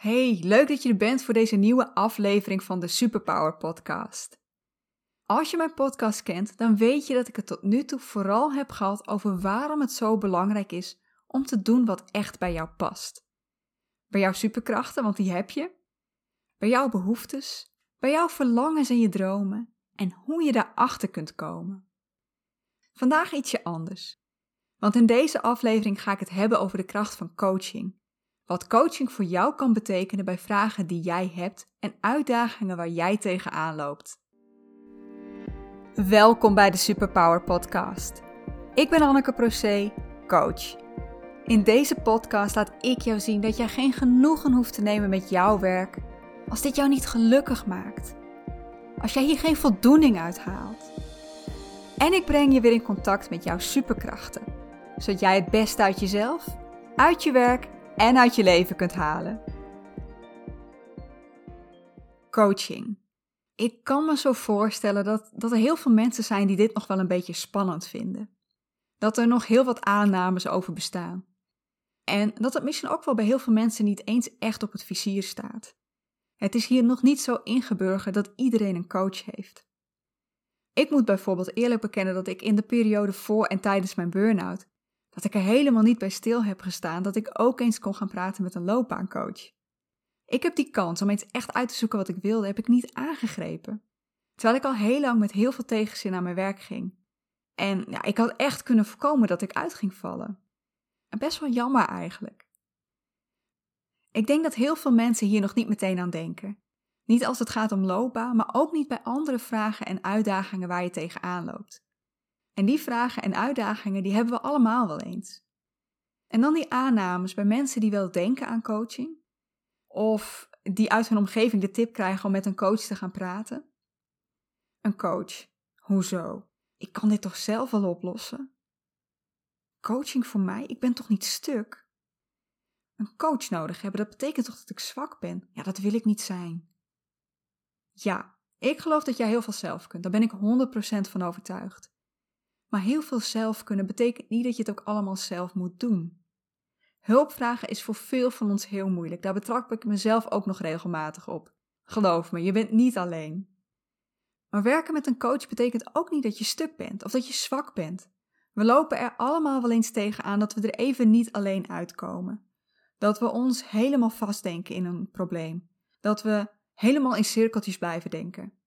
Hey, leuk dat je er bent voor deze nieuwe aflevering van de Superpower Podcast. Als je mijn podcast kent, dan weet je dat ik het tot nu toe vooral heb gehad over waarom het zo belangrijk is om te doen wat echt bij jou past. Bij jouw superkrachten, want die heb je. Bij jouw behoeftes, bij jouw verlangens en je dromen en hoe je daarachter kunt komen. Vandaag ietsje anders. Want in deze aflevering ga ik het hebben over de kracht van coaching wat coaching voor jou kan betekenen bij vragen die jij hebt en uitdagingen waar jij tegenaan loopt. Welkom bij de Superpower Podcast. Ik ben Anneke Procé, coach. In deze podcast laat ik jou zien dat jij geen genoegen hoeft te nemen met jouw werk als dit jou niet gelukkig maakt. Als jij hier geen voldoening uit haalt. En ik breng je weer in contact met jouw superkrachten, zodat jij het beste uit jezelf, uit je werk en uit je leven kunt halen. Coaching. Ik kan me zo voorstellen dat, dat er heel veel mensen zijn die dit nog wel een beetje spannend vinden. Dat er nog heel wat aannames over bestaan. En dat het misschien ook wel bij heel veel mensen niet eens echt op het vizier staat. Het is hier nog niet zo ingeburgerd dat iedereen een coach heeft. Ik moet bijvoorbeeld eerlijk bekennen dat ik in de periode voor en tijdens mijn burn-out dat ik er helemaal niet bij stil heb gestaan dat ik ook eens kon gaan praten met een loopbaancoach. Ik heb die kans om eens echt uit te zoeken wat ik wilde, heb ik niet aangegrepen. Terwijl ik al heel lang met heel veel tegenzin naar mijn werk ging. En ja, ik had echt kunnen voorkomen dat ik uit ging vallen. En best wel jammer eigenlijk. Ik denk dat heel veel mensen hier nog niet meteen aan denken. Niet als het gaat om loopbaan, maar ook niet bij andere vragen en uitdagingen waar je tegenaan loopt. En die vragen en uitdagingen, die hebben we allemaal wel eens. En dan die aannames bij mensen die wel denken aan coaching, of die uit hun omgeving de tip krijgen om met een coach te gaan praten. Een coach, hoezo? Ik kan dit toch zelf wel oplossen? Coaching voor mij? Ik ben toch niet stuk? Een coach nodig hebben, dat betekent toch dat ik zwak ben? Ja, dat wil ik niet zijn. Ja, ik geloof dat jij heel veel zelf kunt. Daar ben ik 100% van overtuigd. Maar heel veel zelf kunnen betekent niet dat je het ook allemaal zelf moet doen. Hulp vragen is voor veel van ons heel moeilijk. Daar betrap ik mezelf ook nog regelmatig op. Geloof me, je bent niet alleen. Maar werken met een coach betekent ook niet dat je stuk bent of dat je zwak bent. We lopen er allemaal wel eens tegenaan dat we er even niet alleen uitkomen. Dat we ons helemaal vastdenken in een probleem. Dat we helemaal in cirkeltjes blijven denken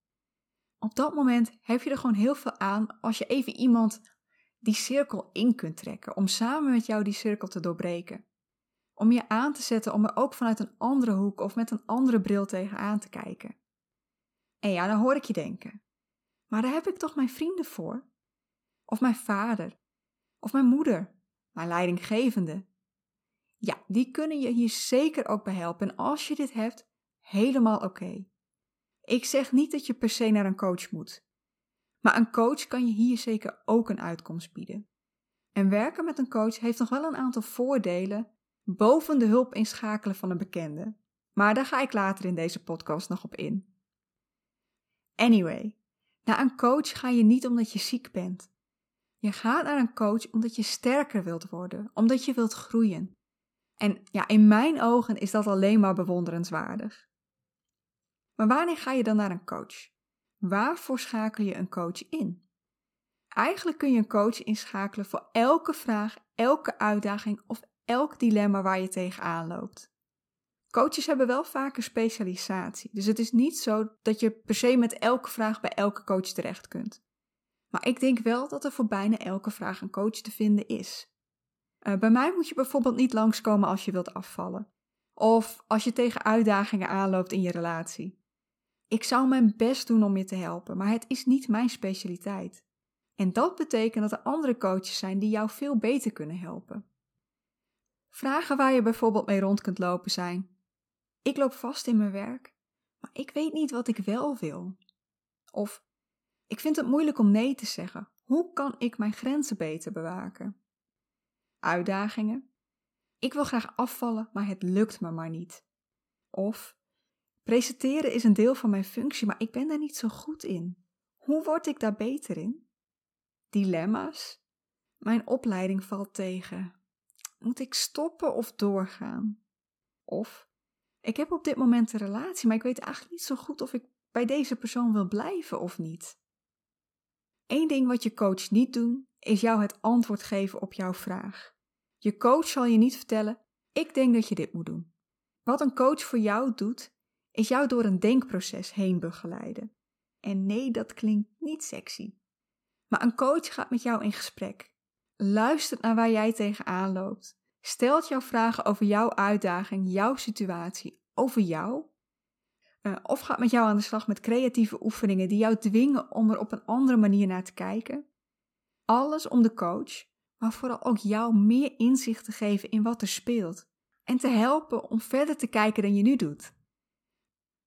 op dat moment heb je er gewoon heel veel aan als je even iemand die cirkel in kunt trekken, om samen met jou die cirkel te doorbreken. Om je aan te zetten om er ook vanuit een andere hoek of met een andere bril tegenaan te kijken. En ja, dan hoor ik je denken. Maar daar heb ik toch mijn vrienden voor? Of mijn vader? Of mijn moeder? Mijn leidinggevende? Ja, die kunnen je hier zeker ook bij helpen. En als je dit hebt, helemaal oké. Ik zeg niet dat je per se naar een coach moet. Maar een coach kan je hier zeker ook een uitkomst bieden. En werken met een coach heeft nog wel een aantal voordelen boven de hulp inschakelen van een bekende. Maar daar ga ik later in deze podcast nog op in. Anyway, naar een coach ga je niet omdat je ziek bent. Je gaat naar een coach omdat je sterker wilt worden, omdat je wilt groeien. En ja, in mijn ogen is dat alleen maar bewonderenswaardig. Maar wanneer ga je dan naar een coach? Waarvoor schakel je een coach in? Eigenlijk kun je een coach inschakelen voor elke vraag, elke uitdaging of elk dilemma waar je tegenaan loopt. Coaches hebben wel vaker specialisatie, dus het is niet zo dat je per se met elke vraag bij elke coach terecht kunt. Maar ik denk wel dat er voor bijna elke vraag een coach te vinden is. Uh, bij mij moet je bijvoorbeeld niet langskomen als je wilt afvallen, of als je tegen uitdagingen aanloopt in je relatie. Ik zou mijn best doen om je te helpen, maar het is niet mijn specialiteit. En dat betekent dat er andere coaches zijn die jou veel beter kunnen helpen. Vragen waar je bijvoorbeeld mee rond kunt lopen zijn: Ik loop vast in mijn werk, maar ik weet niet wat ik wel wil. Of Ik vind het moeilijk om nee te zeggen. Hoe kan ik mijn grenzen beter bewaken? Uitdagingen: Ik wil graag afvallen, maar het lukt me maar niet. Of Presenteren is een deel van mijn functie, maar ik ben daar niet zo goed in. Hoe word ik daar beter in? Dilemma's. Mijn opleiding valt tegen. Moet ik stoppen of doorgaan? Of Ik heb op dit moment een relatie, maar ik weet eigenlijk niet zo goed of ik bij deze persoon wil blijven of niet. Eén ding wat je coach niet doen, is jou het antwoord geven op jouw vraag. Je coach zal je niet vertellen: ik denk dat je dit moet doen. Wat een coach voor jou doet, is jou door een denkproces heen begeleiden. En nee, dat klinkt niet sexy. Maar een coach gaat met jou in gesprek. Luistert naar waar jij tegenaan loopt. Stelt jou vragen over jouw uitdaging, jouw situatie, over jou. Uh, of gaat met jou aan de slag met creatieve oefeningen die jou dwingen om er op een andere manier naar te kijken. Alles om de coach, maar vooral ook jou meer inzicht te geven in wat er speelt. En te helpen om verder te kijken dan je nu doet.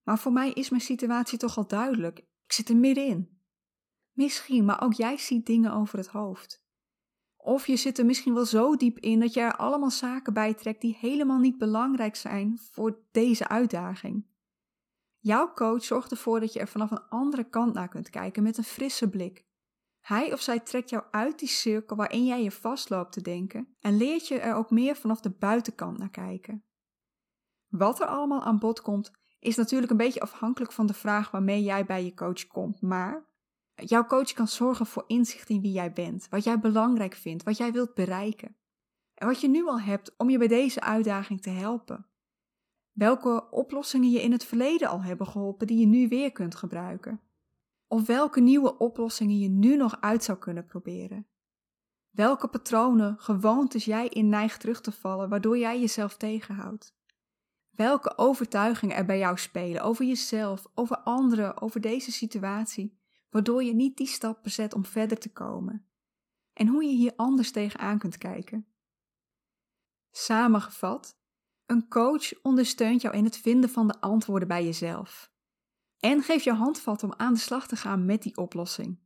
Maar voor mij is mijn situatie toch al duidelijk. Ik zit er middenin. Misschien, maar ook jij ziet dingen over het hoofd. Of je zit er misschien wel zo diep in dat je er allemaal zaken bij trekt die helemaal niet belangrijk zijn voor deze uitdaging. Jouw coach zorgt ervoor dat je er vanaf een andere kant naar kunt kijken met een frisse blik. Hij of zij trekt jou uit die cirkel waarin jij je vastloopt te denken en leert je er ook meer vanaf de buitenkant naar kijken. Wat er allemaal aan bod komt, is natuurlijk een beetje afhankelijk van de vraag waarmee jij bij je coach komt, maar jouw coach kan zorgen voor inzicht in wie jij bent, wat jij belangrijk vindt, wat jij wilt bereiken. En wat je nu al hebt om je bij deze uitdaging te helpen. Welke oplossingen je in het verleden al hebben geholpen die je nu weer kunt gebruiken. Of welke nieuwe oplossingen je nu nog uit zou kunnen proberen. Welke patronen, gewoontes jij in neigt terug te vallen, waardoor jij jezelf tegenhoudt. Welke overtuigingen er bij jou spelen over jezelf, over anderen, over deze situatie, waardoor je niet die stap bezet om verder te komen. En hoe je hier anders tegenaan kunt kijken. Samengevat, een coach ondersteunt jou in het vinden van de antwoorden bij jezelf. En geeft jou handvat om aan de slag te gaan met die oplossing.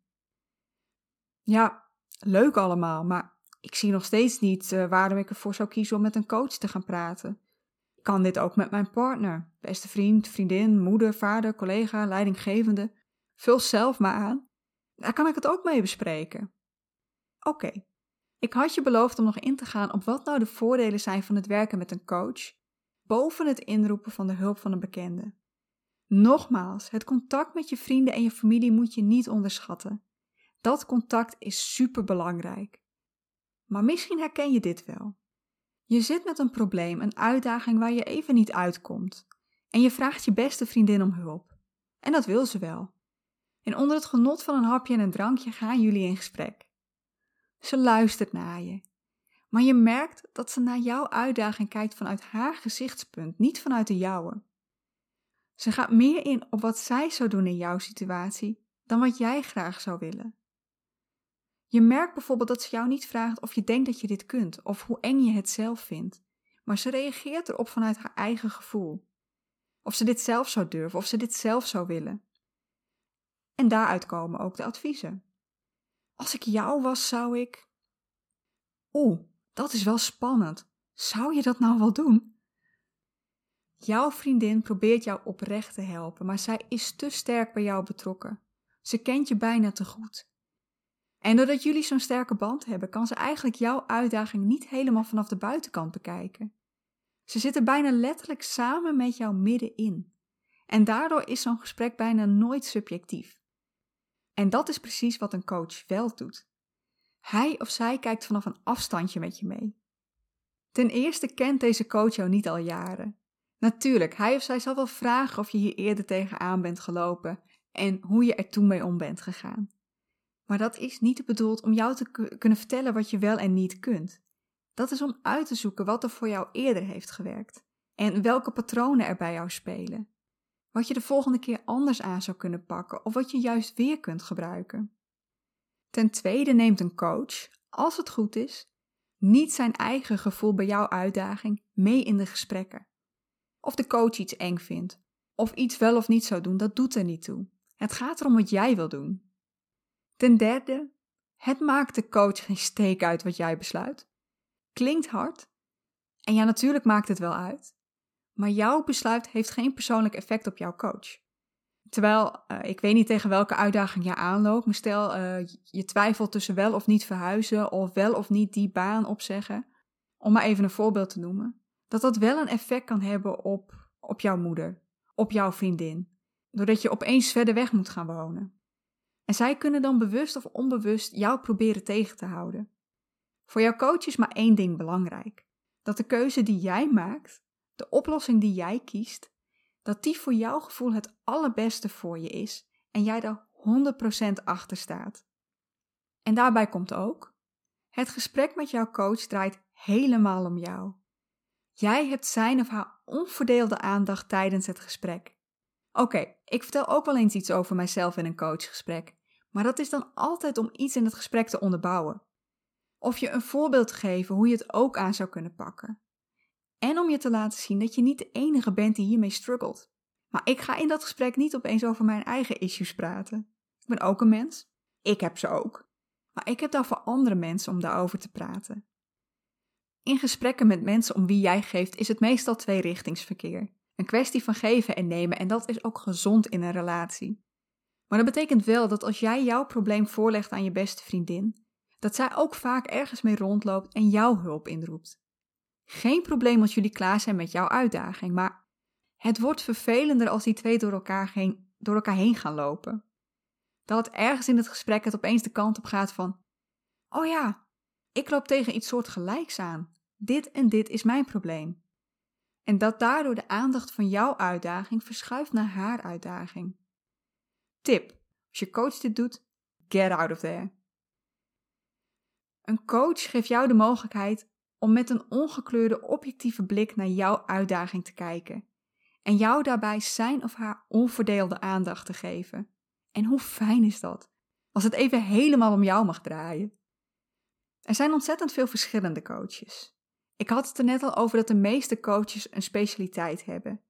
Ja, leuk allemaal, maar ik zie nog steeds niet uh, waarom ik ervoor zou kiezen om met een coach te gaan praten. Kan dit ook met mijn partner, beste vriend, vriendin, moeder, vader, collega, leidinggevende. Vul zelf maar aan. Daar kan ik het ook mee bespreken. Oké, ik had je beloofd om nog in te gaan op wat nou de voordelen zijn van het werken met een coach, boven het inroepen van de hulp van een bekende. Nogmaals, het contact met je vrienden en je familie moet je niet onderschatten. Dat contact is super belangrijk. Maar misschien herken je dit wel. Je zit met een probleem, een uitdaging waar je even niet uitkomt. En je vraagt je beste vriendin om hulp. En dat wil ze wel. En onder het genot van een hapje en een drankje gaan jullie in gesprek. Ze luistert naar je. Maar je merkt dat ze naar jouw uitdaging kijkt vanuit haar gezichtspunt, niet vanuit de jouwe. Ze gaat meer in op wat zij zou doen in jouw situatie dan wat jij graag zou willen. Je merkt bijvoorbeeld dat ze jou niet vraagt of je denkt dat je dit kunt of hoe eng je het zelf vindt, maar ze reageert erop vanuit haar eigen gevoel. Of ze dit zelf zou durven, of ze dit zelf zou willen. En daaruit komen ook de adviezen. Als ik jou was, zou ik. Oeh, dat is wel spannend. Zou je dat nou wel doen? Jouw vriendin probeert jou oprecht te helpen, maar zij is te sterk bij jou betrokken. Ze kent je bijna te goed. En doordat jullie zo'n sterke band hebben, kan ze eigenlijk jouw uitdaging niet helemaal vanaf de buitenkant bekijken. Ze zitten bijna letterlijk samen met jou middenin. En daardoor is zo'n gesprek bijna nooit subjectief. En dat is precies wat een coach wel doet. Hij of zij kijkt vanaf een afstandje met je mee. Ten eerste kent deze coach jou niet al jaren. Natuurlijk, hij of zij zal wel vragen of je hier eerder tegenaan bent gelopen en hoe je er toen mee om bent gegaan. Maar dat is niet bedoeld om jou te kunnen vertellen wat je wel en niet kunt. Dat is om uit te zoeken wat er voor jou eerder heeft gewerkt en welke patronen er bij jou spelen. Wat je de volgende keer anders aan zou kunnen pakken of wat je juist weer kunt gebruiken. Ten tweede neemt een coach, als het goed is, niet zijn eigen gevoel bij jouw uitdaging mee in de gesprekken. Of de coach iets eng vindt, of iets wel of niet zou doen, dat doet er niet toe. Het gaat erom wat jij wil doen. Ten derde, het maakt de coach geen steek uit wat jij besluit. Klinkt hard. En ja, natuurlijk maakt het wel uit. Maar jouw besluit heeft geen persoonlijk effect op jouw coach. Terwijl, uh, ik weet niet tegen welke uitdaging je aanloopt, maar stel uh, je twijfelt tussen wel of niet verhuizen of wel of niet die baan opzeggen, om maar even een voorbeeld te noemen, dat dat wel een effect kan hebben op op jouw moeder, op jouw vriendin, doordat je opeens verder weg moet gaan wonen. En zij kunnen dan bewust of onbewust jou proberen tegen te houden. Voor jouw coach is maar één ding belangrijk: dat de keuze die jij maakt, de oplossing die jij kiest, dat die voor jouw gevoel het allerbeste voor je is en jij daar 100% achter staat. En daarbij komt ook: het gesprek met jouw coach draait helemaal om jou. Jij hebt zijn of haar onverdeelde aandacht tijdens het gesprek. Oké, ik vertel ook wel eens iets over mijzelf in een coachgesprek, maar dat is dan altijd om iets in het gesprek te onderbouwen. Of je een voorbeeld geven hoe je het ook aan zou kunnen pakken. En om je te laten zien dat je niet de enige bent die hiermee struggelt. Maar ik ga in dat gesprek niet opeens over mijn eigen issues praten. Ik ben ook een mens. Ik heb ze ook. Maar ik heb voor andere mensen om daarover te praten. In gesprekken met mensen om wie jij geeft is het meestal tweerichtingsverkeer. Een kwestie van geven en nemen en dat is ook gezond in een relatie. Maar dat betekent wel dat als jij jouw probleem voorlegt aan je beste vriendin, dat zij ook vaak ergens mee rondloopt en jouw hulp inroept. Geen probleem als jullie klaar zijn met jouw uitdaging, maar het wordt vervelender als die twee door elkaar heen, door elkaar heen gaan lopen. Dat ergens in het gesprek het opeens de kant op gaat van: Oh ja, ik loop tegen iets soortgelijks aan. Dit en dit is mijn probleem. En dat daardoor de aandacht van jouw uitdaging verschuift naar haar uitdaging. Tip: als je coach dit doet, get out of there. Een coach geeft jou de mogelijkheid om met een ongekleurde objectieve blik naar jouw uitdaging te kijken en jou daarbij zijn of haar onverdeelde aandacht te geven. En hoe fijn is dat? Als het even helemaal om jou mag draaien. Er zijn ontzettend veel verschillende coaches. Ik had het er net al over dat de meeste coaches een specialiteit hebben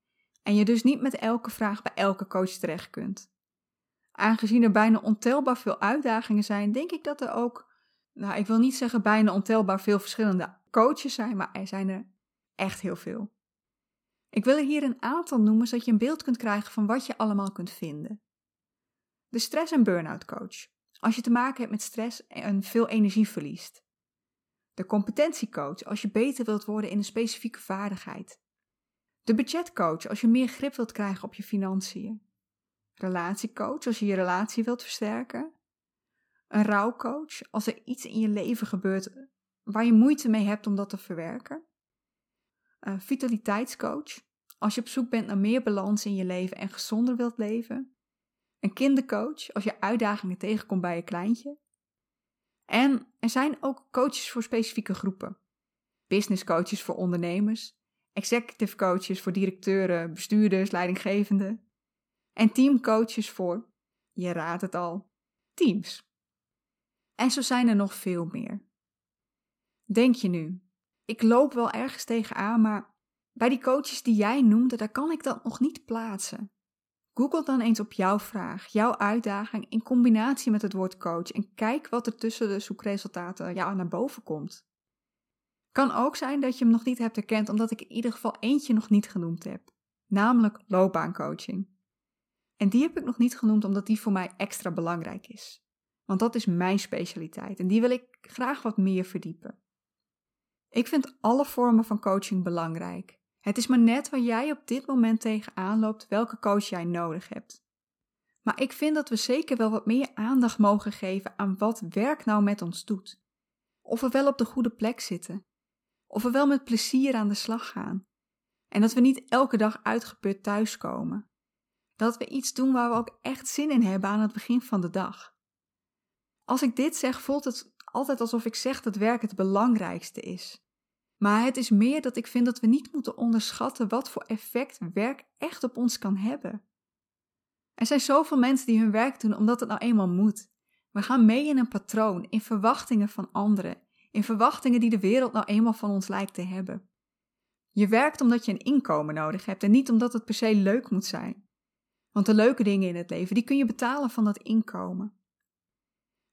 en je dus niet met elke vraag bij elke coach terecht kunt. Aangezien er bijna ontelbaar veel uitdagingen zijn, denk ik dat er ook, nou ik wil niet zeggen bijna ontelbaar veel verschillende coaches zijn, maar er zijn er echt heel veel. Ik wil er hier een aantal noemen zodat je een beeld kunt krijgen van wat je allemaal kunt vinden. De stress- en burn-out coach. Als je te maken hebt met stress en veel energie verliest. De competentiecoach als je beter wilt worden in een specifieke vaardigheid. De budgetcoach als je meer grip wilt krijgen op je financiën. Relatiecoach als je je relatie wilt versterken. Een rouwcoach als er iets in je leven gebeurt waar je moeite mee hebt om dat te verwerken. Een vitaliteitscoach als je op zoek bent naar meer balans in je leven en gezonder wilt leven. Een kindercoach als je uitdagingen tegenkomt bij je kleintje. En er zijn ook coaches voor specifieke groepen. Business coaches voor ondernemers, executive coaches voor directeuren, bestuurders, leidinggevenden. En teamcoaches voor, je raadt het al, teams. En zo zijn er nog veel meer. Denk je nu, ik loop wel ergens tegenaan, maar bij die coaches die jij noemde, daar kan ik dat nog niet plaatsen. Google dan eens op jouw vraag, jouw uitdaging in combinatie met het woord coach en kijk wat er tussen de zoekresultaten ja, naar boven komt. Kan ook zijn dat je hem nog niet hebt herkend omdat ik in ieder geval eentje nog niet genoemd heb, namelijk loopbaancoaching. En die heb ik nog niet genoemd omdat die voor mij extra belangrijk is. Want dat is mijn specialiteit en die wil ik graag wat meer verdiepen. Ik vind alle vormen van coaching belangrijk. Het is maar net waar jij op dit moment tegenaan loopt welke coach jij nodig hebt. Maar ik vind dat we zeker wel wat meer aandacht mogen geven aan wat werk nou met ons doet. Of we wel op de goede plek zitten. Of we wel met plezier aan de slag gaan. En dat we niet elke dag uitgeput thuiskomen. Dat we iets doen waar we ook echt zin in hebben aan het begin van de dag. Als ik dit zeg, voelt het altijd alsof ik zeg dat werk het belangrijkste is. Maar het is meer dat ik vind dat we niet moeten onderschatten wat voor effect werk echt op ons kan hebben. Er zijn zoveel mensen die hun werk doen omdat het nou eenmaal moet. We gaan mee in een patroon, in verwachtingen van anderen, in verwachtingen die de wereld nou eenmaal van ons lijkt te hebben. Je werkt omdat je een inkomen nodig hebt en niet omdat het per se leuk moet zijn. Want de leuke dingen in het leven, die kun je betalen van dat inkomen.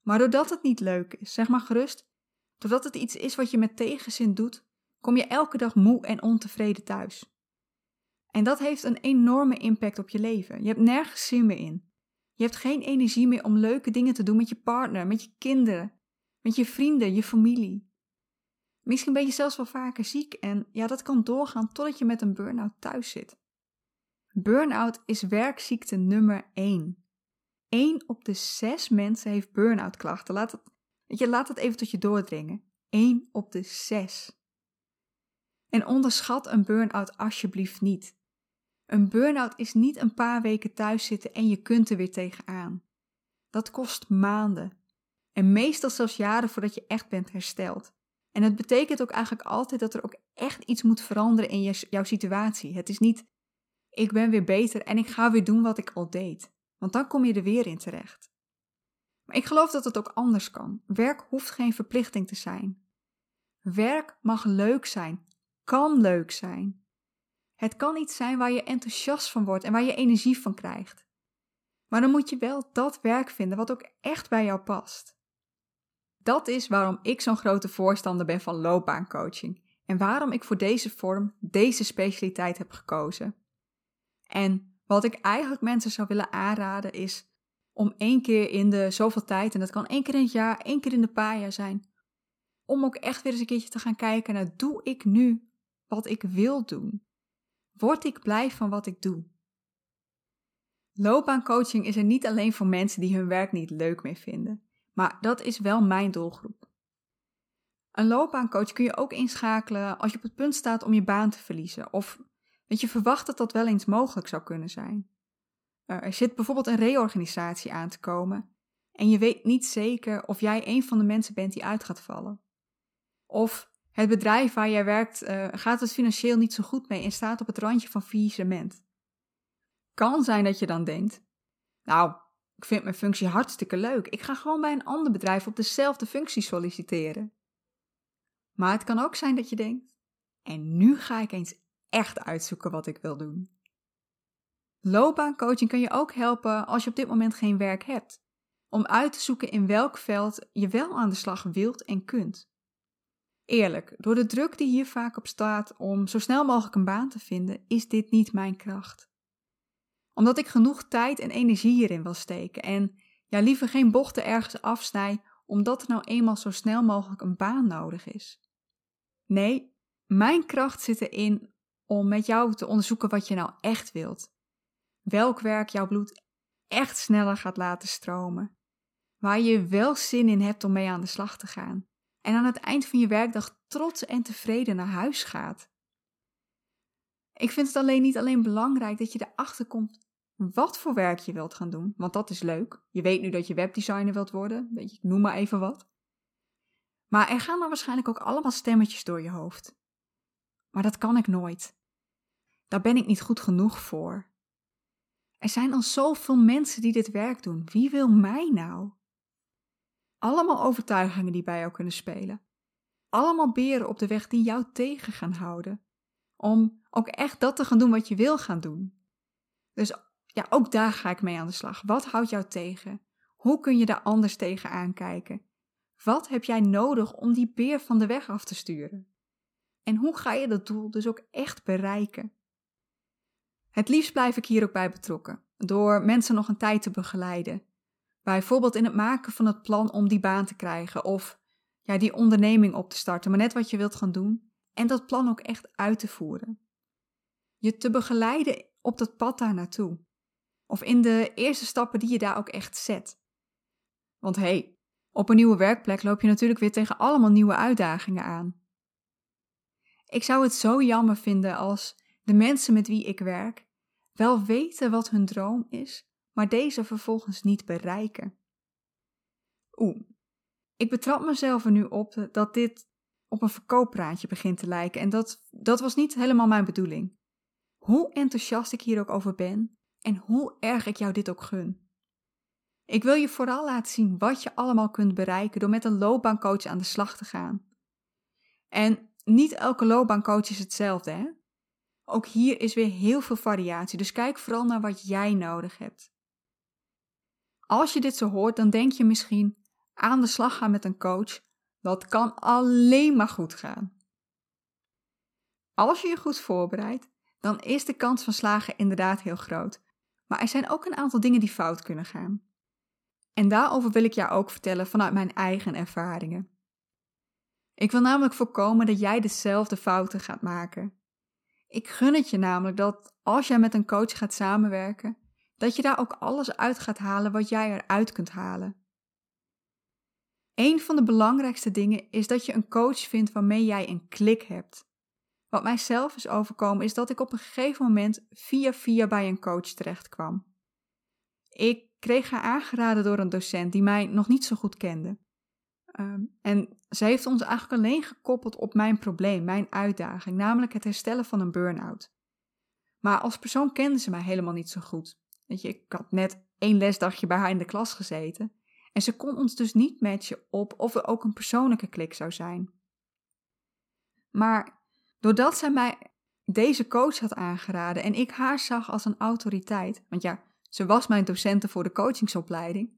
Maar doordat het niet leuk is, zeg maar gerust, doordat het iets is wat je met tegenzin doet, kom je elke dag moe en ontevreden thuis. En dat heeft een enorme impact op je leven. Je hebt nergens zin meer in. Je hebt geen energie meer om leuke dingen te doen met je partner, met je kinderen, met je vrienden, je familie. Misschien ben je zelfs wel vaker ziek en ja, dat kan doorgaan totdat je met een burn-out thuis zit. Burn-out is werkziekte nummer 1. 1 op de 6 mensen heeft burn-out klachten. Laat het, je, laat het even tot je doordringen. 1 op de 6. En onderschat een burn-out alsjeblieft niet. Een burn-out is niet een paar weken thuis zitten en je kunt er weer tegenaan. Dat kost maanden. En meestal zelfs jaren voordat je echt bent hersteld. En het betekent ook eigenlijk altijd dat er ook echt iets moet veranderen in jouw situatie. Het is niet, ik ben weer beter en ik ga weer doen wat ik al deed. Want dan kom je er weer in terecht. Maar ik geloof dat het ook anders kan. Werk hoeft geen verplichting te zijn. Werk mag leuk zijn, kan leuk zijn. Het kan iets zijn waar je enthousiast van wordt en waar je energie van krijgt. Maar dan moet je wel dat werk vinden wat ook echt bij jou past. Dat is waarom ik zo'n grote voorstander ben van loopbaancoaching en waarom ik voor deze vorm, deze specialiteit heb gekozen. En wat ik eigenlijk mensen zou willen aanraden is om één keer in de zoveel tijd, en dat kan één keer in het jaar, één keer in de paar jaar zijn, om ook echt weer eens een keertje te gaan kijken naar doe ik nu wat ik wil doen? Word ik blij van wat ik doe? Loopbaancoaching is er niet alleen voor mensen die hun werk niet leuk meer vinden, maar dat is wel mijn doelgroep. Een loopbaancoach kun je ook inschakelen als je op het punt staat om je baan te verliezen of dat je verwacht dat dat wel eens mogelijk zou kunnen zijn. Er zit bijvoorbeeld een reorganisatie aan te komen en je weet niet zeker of jij een van de mensen bent die uit gaat vallen. Of het bedrijf waar jij werkt uh, gaat het financieel niet zo goed mee en staat op het randje van faillissement. Kan zijn dat je dan denkt: Nou, ik vind mijn functie hartstikke leuk. Ik ga gewoon bij een ander bedrijf op dezelfde functie solliciteren. Maar het kan ook zijn dat je denkt: En nu ga ik eens echt uitzoeken wat ik wil doen. Loopbaancoaching kan je ook helpen als je op dit moment geen werk hebt, om uit te zoeken in welk veld je wel aan de slag wilt en kunt. Eerlijk, door de druk die hier vaak op staat om zo snel mogelijk een baan te vinden, is dit niet mijn kracht. Omdat ik genoeg tijd en energie hierin wil steken en ja, liever geen bochten ergens afsnij, omdat er nou eenmaal zo snel mogelijk een baan nodig is. Nee, mijn kracht zit erin om met jou te onderzoeken wat je nou echt wilt. Welk werk jouw bloed echt sneller gaat laten stromen. Waar je wel zin in hebt om mee aan de slag te gaan en aan het eind van je werkdag trots en tevreden naar huis gaat. Ik vind het alleen niet alleen belangrijk dat je erachter komt wat voor werk je wilt gaan doen, want dat is leuk. Je weet nu dat je webdesigner wilt worden, weet je, noem maar even wat. Maar er gaan dan waarschijnlijk ook allemaal stemmetjes door je hoofd. Maar dat kan ik nooit. Daar ben ik niet goed genoeg voor. Er zijn al zoveel mensen die dit werk doen. Wie wil mij nou? Allemaal overtuigingen die bij jou kunnen spelen. Allemaal beren op de weg die jou tegen gaan houden. Om ook echt dat te gaan doen wat je wil gaan doen. Dus ja, ook daar ga ik mee aan de slag. Wat houdt jou tegen? Hoe kun je daar anders tegen aankijken? Wat heb jij nodig om die beer van de weg af te sturen? En hoe ga je dat doel dus ook echt bereiken? Het liefst blijf ik hier ook bij betrokken, door mensen nog een tijd te begeleiden, Bijvoorbeeld in het maken van het plan om die baan te krijgen of ja, die onderneming op te starten, maar net wat je wilt gaan doen en dat plan ook echt uit te voeren. Je te begeleiden op dat pad daar naartoe. Of in de eerste stappen die je daar ook echt zet. Want hé, hey, op een nieuwe werkplek loop je natuurlijk weer tegen allemaal nieuwe uitdagingen aan. Ik zou het zo jammer vinden als de mensen met wie ik werk wel weten wat hun droom is, maar deze vervolgens niet bereiken. Oeh, ik betrap mezelf er nu op dat dit op een verkooppraatje begint te lijken en dat, dat was niet helemaal mijn bedoeling. Hoe enthousiast ik hier ook over ben en hoe erg ik jou dit ook gun. Ik wil je vooral laten zien wat je allemaal kunt bereiken door met een loopbaancoach aan de slag te gaan. En niet elke loopbaancoach is hetzelfde, hè? Ook hier is weer heel veel variatie, dus kijk vooral naar wat jij nodig hebt. Als je dit zo hoort, dan denk je misschien aan de slag gaan met een coach. Dat kan alleen maar goed gaan. Als je je goed voorbereidt, dan is de kans van slagen inderdaad heel groot. Maar er zijn ook een aantal dingen die fout kunnen gaan. En daarover wil ik jou ook vertellen vanuit mijn eigen ervaringen. Ik wil namelijk voorkomen dat jij dezelfde fouten gaat maken. Ik gun het je namelijk dat als jij met een coach gaat samenwerken, dat je daar ook alles uit gaat halen wat jij eruit kunt halen. Een van de belangrijkste dingen is dat je een coach vindt waarmee jij een klik hebt. Wat mijzelf is overkomen is dat ik op een gegeven moment via via bij een coach terecht kwam. Ik kreeg haar aangeraden door een docent die mij nog niet zo goed kende. Ehm, en ze heeft ons eigenlijk alleen gekoppeld op mijn probleem, mijn uitdaging, namelijk het herstellen van een burn-out. Maar als persoon kende ze mij helemaal niet zo goed. Weet je, ik had net één lesdagje bij haar in de klas gezeten en ze kon ons dus niet matchen op of er ook een persoonlijke klik zou zijn. Maar doordat zij mij deze coach had aangeraden en ik haar zag als een autoriteit, want ja, ze was mijn docenten voor de coachingsopleiding,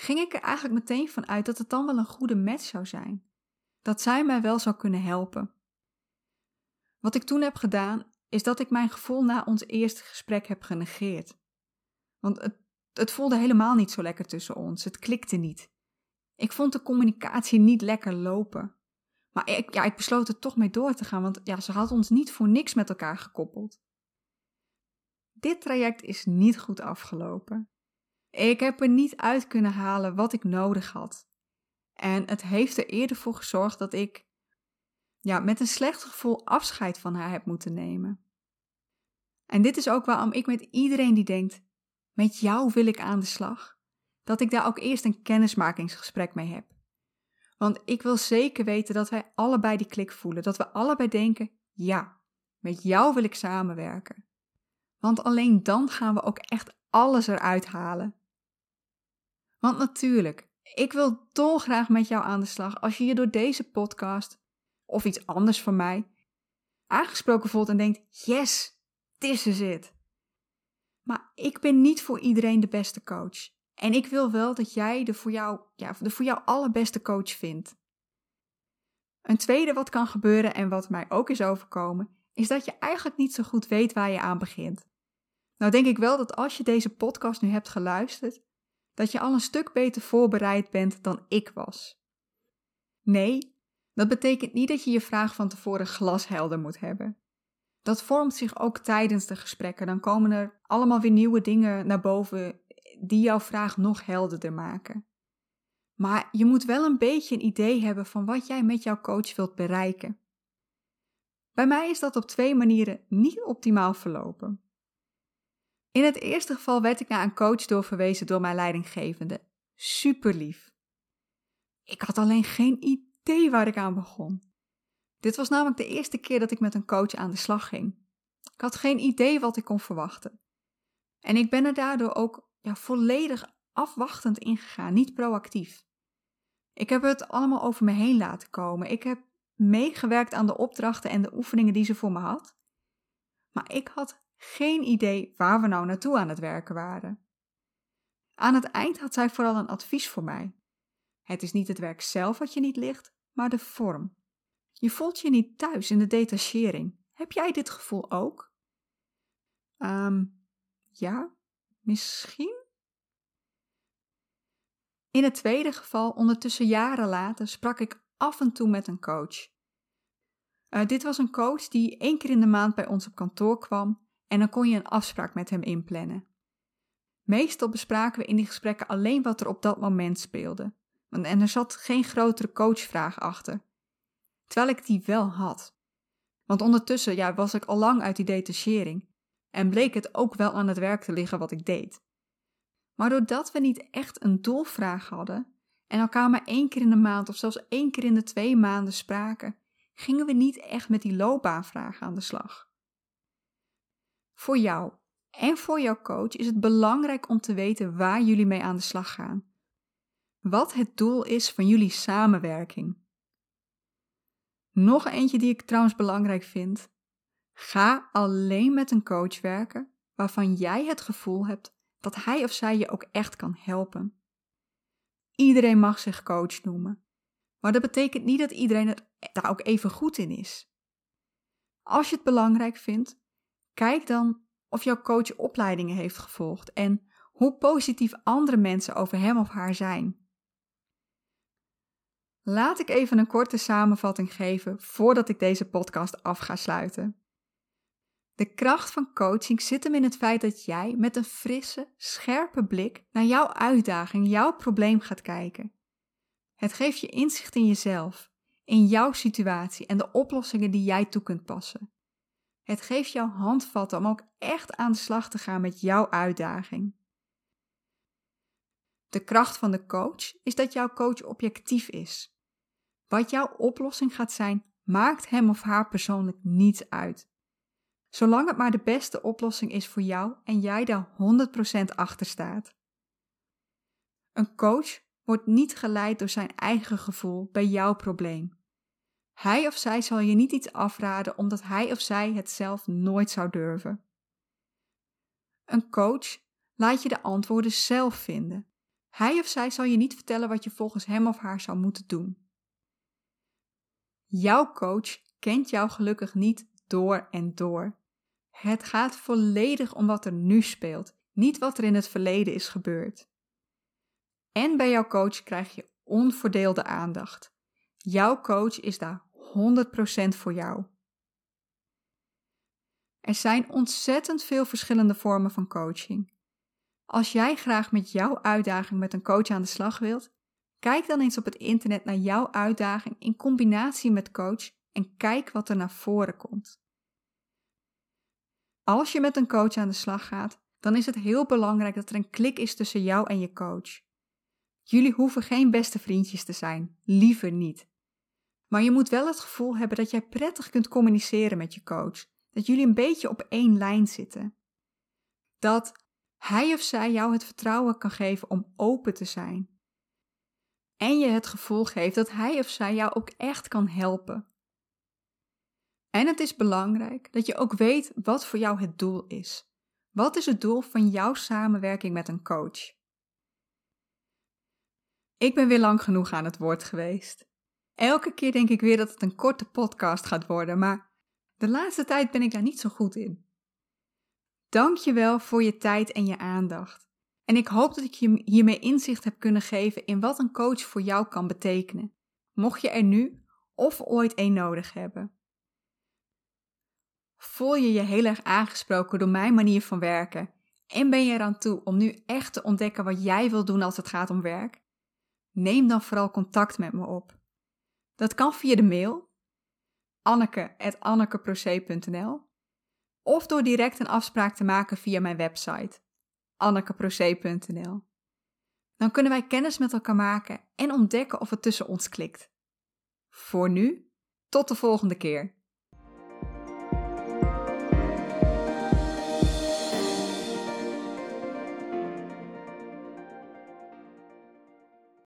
ging ik er eigenlijk meteen van uit dat het dan wel een goede match zou zijn. Dat zij mij wel zou kunnen helpen. Wat ik toen heb gedaan, is dat ik mijn gevoel na ons eerste gesprek heb genegeerd. Want het, het voelde helemaal niet zo lekker tussen ons, het klikte niet. Ik vond de communicatie niet lekker lopen. Maar ik, ja, ik besloot er toch mee door te gaan, want ja, ze had ons niet voor niks met elkaar gekoppeld. Dit traject is niet goed afgelopen. Ik heb er niet uit kunnen halen wat ik nodig had. En het heeft er eerder voor gezorgd dat ik ja, met een slecht gevoel afscheid van haar heb moeten nemen. En dit is ook waarom ik met iedereen die denkt: met jou wil ik aan de slag, dat ik daar ook eerst een kennismakingsgesprek mee heb. Want ik wil zeker weten dat wij allebei die klik voelen, dat we allebei denken: ja, met jou wil ik samenwerken. Want alleen dan gaan we ook echt alles eruit halen. Want natuurlijk, ik wil dolgraag met jou aan de slag als je je door deze podcast of iets anders van mij aangesproken voelt en denkt: yes, this is it. Maar ik ben niet voor iedereen de beste coach. En ik wil wel dat jij de voor jou, ja, de voor jou allerbeste coach vindt. Een tweede wat kan gebeuren en wat mij ook is overkomen, is dat je eigenlijk niet zo goed weet waar je aan begint. Nou denk ik wel dat als je deze podcast nu hebt geluisterd, dat je al een stuk beter voorbereid bent dan ik was. Nee, dat betekent niet dat je je vraag van tevoren glashelder moet hebben. Dat vormt zich ook tijdens de gesprekken. Dan komen er allemaal weer nieuwe dingen naar boven die jouw vraag nog helderder maken. Maar je moet wel een beetje een idee hebben van wat jij met jouw coach wilt bereiken. Bij mij is dat op twee manieren niet optimaal verlopen. In het eerste geval werd ik naar een coach doorverwezen door mijn leidinggevende. Super lief. Ik had alleen geen idee waar ik aan begon. Dit was namelijk de eerste keer dat ik met een coach aan de slag ging. Ik had geen idee wat ik kon verwachten. En ik ben er daardoor ook ja, volledig afwachtend ingegaan, niet proactief. Ik heb het allemaal over me heen laten komen. Ik heb meegewerkt aan de opdrachten en de oefeningen die ze voor me had. Maar ik had geen idee waar we nou naartoe aan het werken waren. Aan het eind had zij vooral een advies voor mij. Het is niet het werk zelf wat je niet ligt, maar de vorm. Je voelt je niet thuis in de detachering. Heb jij dit gevoel ook? Um, ja, misschien? In het tweede geval, ondertussen jaren later, sprak ik af en toe met een coach. Uh, dit was een coach die één keer in de maand bij ons op kantoor kwam en dan kon je een afspraak met hem inplannen. Meestal bespraken we in die gesprekken alleen wat er op dat moment speelde. En er zat geen grotere coachvraag achter. Terwijl ik die wel had. Want ondertussen ja, was ik al lang uit die detachering en bleek het ook wel aan het werk te liggen wat ik deed. Maar doordat we niet echt een doelvraag hadden en elkaar maar één keer in de maand of zelfs één keer in de twee maanden spraken, gingen we niet echt met die loopbaanvraag aan de slag. Voor jou en voor jouw coach is het belangrijk om te weten waar jullie mee aan de slag gaan. Wat het doel is van jullie samenwerking. Nog eentje die ik trouwens belangrijk vind. Ga alleen met een coach werken waarvan jij het gevoel hebt dat hij of zij je ook echt kan helpen. Iedereen mag zich coach noemen, maar dat betekent niet dat iedereen er daar ook even goed in is. Als je het belangrijk vindt, Kijk dan of jouw coach opleidingen heeft gevolgd en hoe positief andere mensen over hem of haar zijn. Laat ik even een korte samenvatting geven voordat ik deze podcast af ga sluiten. De kracht van coaching zit hem in het feit dat jij met een frisse, scherpe blik naar jouw uitdaging, jouw probleem gaat kijken. Het geeft je inzicht in jezelf, in jouw situatie en de oplossingen die jij toe kunt passen. Het geeft jou handvatten om ook echt aan de slag te gaan met jouw uitdaging. De kracht van de coach is dat jouw coach objectief is. Wat jouw oplossing gaat zijn, maakt hem of haar persoonlijk niets uit. Zolang het maar de beste oplossing is voor jou en jij daar 100% achter staat. Een coach wordt niet geleid door zijn eigen gevoel bij jouw probleem. Hij of zij zal je niet iets afraden omdat hij of zij het zelf nooit zou durven. Een coach laat je de antwoorden zelf vinden. Hij of zij zal je niet vertellen wat je volgens hem of haar zou moeten doen. Jouw coach kent jou gelukkig niet door en door. Het gaat volledig om wat er nu speelt, niet wat er in het verleden is gebeurd. En bij jouw coach krijg je onverdeelde aandacht. Jouw coach is daar 100% voor jou. Er zijn ontzettend veel verschillende vormen van coaching. Als jij graag met jouw uitdaging met een coach aan de slag wilt, kijk dan eens op het internet naar jouw uitdaging in combinatie met coach en kijk wat er naar voren komt. Als je met een coach aan de slag gaat, dan is het heel belangrijk dat er een klik is tussen jou en je coach. Jullie hoeven geen beste vriendjes te zijn, liever niet. Maar je moet wel het gevoel hebben dat jij prettig kunt communiceren met je coach, dat jullie een beetje op één lijn zitten. Dat hij of zij jou het vertrouwen kan geven om open te zijn. En je het gevoel geeft dat hij of zij jou ook echt kan helpen. En het is belangrijk dat je ook weet wat voor jou het doel is. Wat is het doel van jouw samenwerking met een coach? Ik ben weer lang genoeg aan het woord geweest. Elke keer denk ik weer dat het een korte podcast gaat worden, maar de laatste tijd ben ik daar niet zo goed in. Dank je wel voor je tijd en je aandacht. En ik hoop dat ik je hiermee inzicht heb kunnen geven in wat een coach voor jou kan betekenen, mocht je er nu of ooit een nodig hebben. Voel je je heel erg aangesproken door mijn manier van werken en ben je eraan toe om nu echt te ontdekken wat jij wil doen als het gaat om werk? Neem dan vooral contact met me op. Dat kan via de mail anneke.annekeproce.nl of door direct een afspraak te maken via mijn website annekeproce.nl. Dan kunnen wij kennis met elkaar maken en ontdekken of het tussen ons klikt. Voor nu, tot de volgende keer.